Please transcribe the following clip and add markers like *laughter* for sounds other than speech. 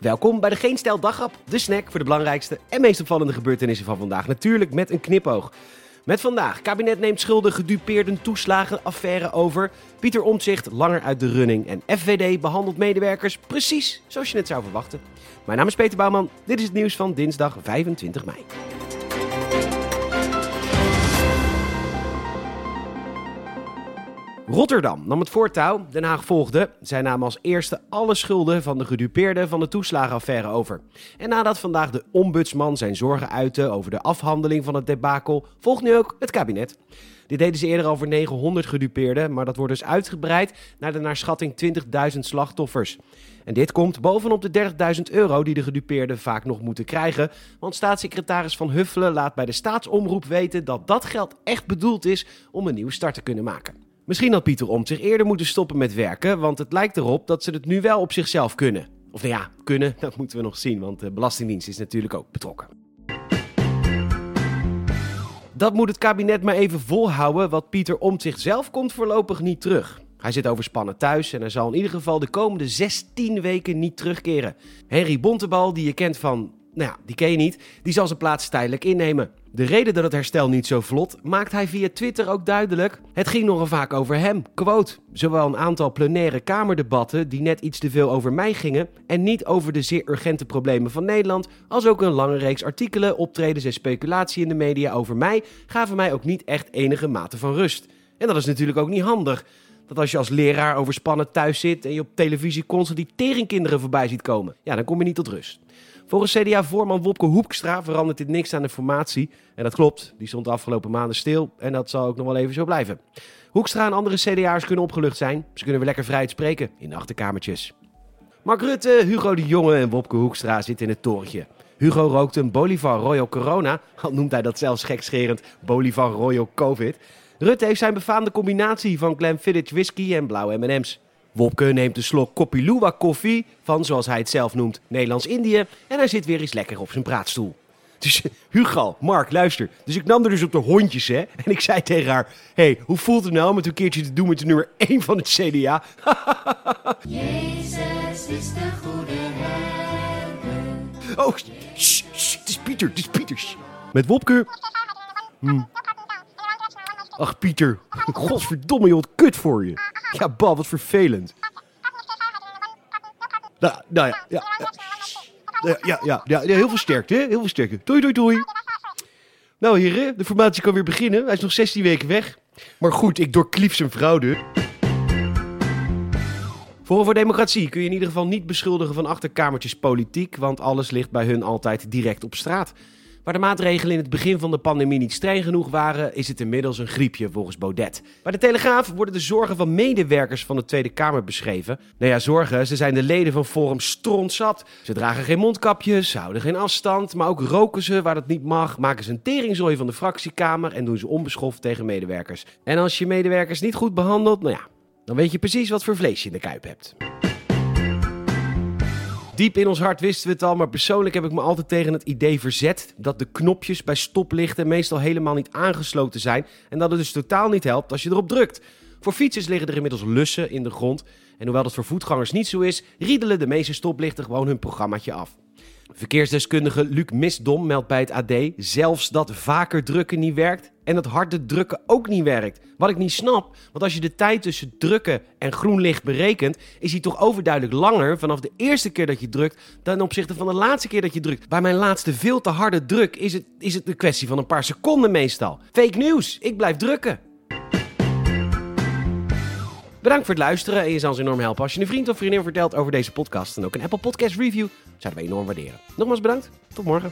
Welkom bij de Geen Stel Dagrap, de snack voor de belangrijkste en meest opvallende gebeurtenissen van vandaag. Natuurlijk met een knipoog. Met vandaag, kabinet neemt schulden gedupeerden toeslagen affaire over. Pieter Omtzigt langer uit de running en FVD behandelt medewerkers precies zoals je het zou verwachten. Mijn naam is Peter Bouwman, dit is het nieuws van dinsdag 25 mei. Rotterdam nam het voortouw, Den Haag volgde. Zij namen als eerste alle schulden van de gedupeerden van de toeslagenaffaire over. En nadat vandaag de ombudsman zijn zorgen uitte over de afhandeling van het debakel, volgt nu ook het kabinet. Dit deden ze eerder voor 900 gedupeerden, maar dat wordt dus uitgebreid naar de naar schatting 20.000 slachtoffers. En dit komt bovenop de 30.000 euro die de gedupeerden vaak nog moeten krijgen. Want staatssecretaris Van Huffelen laat bij de staatsomroep weten dat dat geld echt bedoeld is om een nieuwe start te kunnen maken. Misschien had Pieter Omt zich eerder moeten stoppen met werken, want het lijkt erop dat ze het nu wel op zichzelf kunnen. Of nou ja, kunnen, *laughs* dat moeten we nog zien, want de Belastingdienst is natuurlijk ook betrokken. Dat moet het kabinet maar even volhouden, want Pieter Omt zichzelf komt voorlopig niet terug. Hij zit overspannen thuis en hij zal in ieder geval de komende 16 weken niet terugkeren. Henry Bontebal, die je kent van nou ja, die ken je niet, die zal zijn plaats tijdelijk innemen. De reden dat het herstel niet zo vlot maakt hij via Twitter ook duidelijk. Het ging nogal vaak over hem. Quote: Zowel een aantal plenaire kamerdebatten die net iets te veel over mij gingen en niet over de zeer urgente problemen van Nederland, als ook een lange reeks artikelen, optredens en speculatie in de media over mij gaven mij ook niet echt enige mate van rust. En dat is natuurlijk ook niet handig. Dat als je als leraar overspannen thuis zit en je op televisie constant die teringkinderen voorbij ziet komen, ja, dan kom je niet tot rust. Volgens CDA-voorman Wopke Hoekstra verandert dit niks aan de formatie. En dat klopt, die stond de afgelopen maanden stil en dat zal ook nog wel even zo blijven. Hoekstra en andere CDA'ers kunnen opgelucht zijn. Ze kunnen weer lekker vrij spreken in de achterkamertjes. Mark Rutte, Hugo de Jonge en Wopke Hoekstra zitten in het torentje. Hugo rookt een Bolivar Royal Corona, al noemt hij dat zelfs gekscherend Bolivar Royal Covid. Rutte heeft zijn befaamde combinatie van Glenfiddich whisky en blauwe M&M's. Wopke neemt een slok Kopilua koffie van, zoals hij het zelf noemt, Nederlands-Indië. En hij zit weer eens lekker op zijn praatstoel. Dus *laughs* Hugo, Mark, luister. Dus ik nam er dus op de hondjes, hè. *laughs* En ik zei tegen haar, hey, hoe voelt het nou om het een keertje te doen met de nummer 1 van het CDA? *laughs* Jezus is de goede herder. Oh, shh, shh, het is Pieter, het is Pieter. Met Wopke... Hm. Ach, Pieter. Godverdomme, joh, kut voor je. Ja, bal, wat vervelend. Nou, nou ja, ja, ja, ja, heel veel sterkte, hè? Heel veel sterkte. Doei, doei, doei. Nou, heren, de formatie kan weer beginnen. Hij is nog 16 weken weg. Maar goed, ik doorklief zijn fraude. Forum voor Democratie kun je in ieder geval niet beschuldigen van achterkamertjes politiek, want alles ligt bij hun altijd direct op straat. Waar de maatregelen in het begin van de pandemie niet streng genoeg waren, is het inmiddels een griepje volgens Baudet. Bij de Telegraaf worden de zorgen van medewerkers van de Tweede Kamer beschreven. Nou ja, zorgen, ze zijn de leden van Forum strontzat. Ze dragen geen mondkapjes, ze houden geen afstand, maar ook roken ze waar dat niet mag, maken ze een teringzooi van de fractiekamer en doen ze onbeschoft tegen medewerkers. En als je medewerkers niet goed behandelt, nou ja, dan weet je precies wat voor vlees je in de kuip hebt. Diep in ons hart wisten we het al, maar persoonlijk heb ik me altijd tegen het idee verzet dat de knopjes bij stoplichten meestal helemaal niet aangesloten zijn en dat het dus totaal niet helpt als je erop drukt. Voor fietsers liggen er inmiddels lussen in de grond en hoewel dat voor voetgangers niet zo is, riedelen de meeste stoplichten gewoon hun programmaatje af. Verkeersdeskundige Luc Misdom meldt bij het AD zelfs dat vaker drukken niet werkt en dat harde drukken ook niet werkt. Wat ik niet snap, want als je de tijd tussen drukken en groen licht berekent, is die toch overduidelijk langer vanaf de eerste keer dat je drukt dan opzichte van de laatste keer dat je drukt. Bij mijn laatste veel te harde druk is het, is het een kwestie van een paar seconden meestal. Fake news, ik blijf drukken. Bedankt voor het luisteren en je zal ons enorm helpen als je een vriend of vriendin vertelt over deze podcast. En ook een Apple Podcast review zouden we enorm waarderen. Nogmaals bedankt, tot morgen.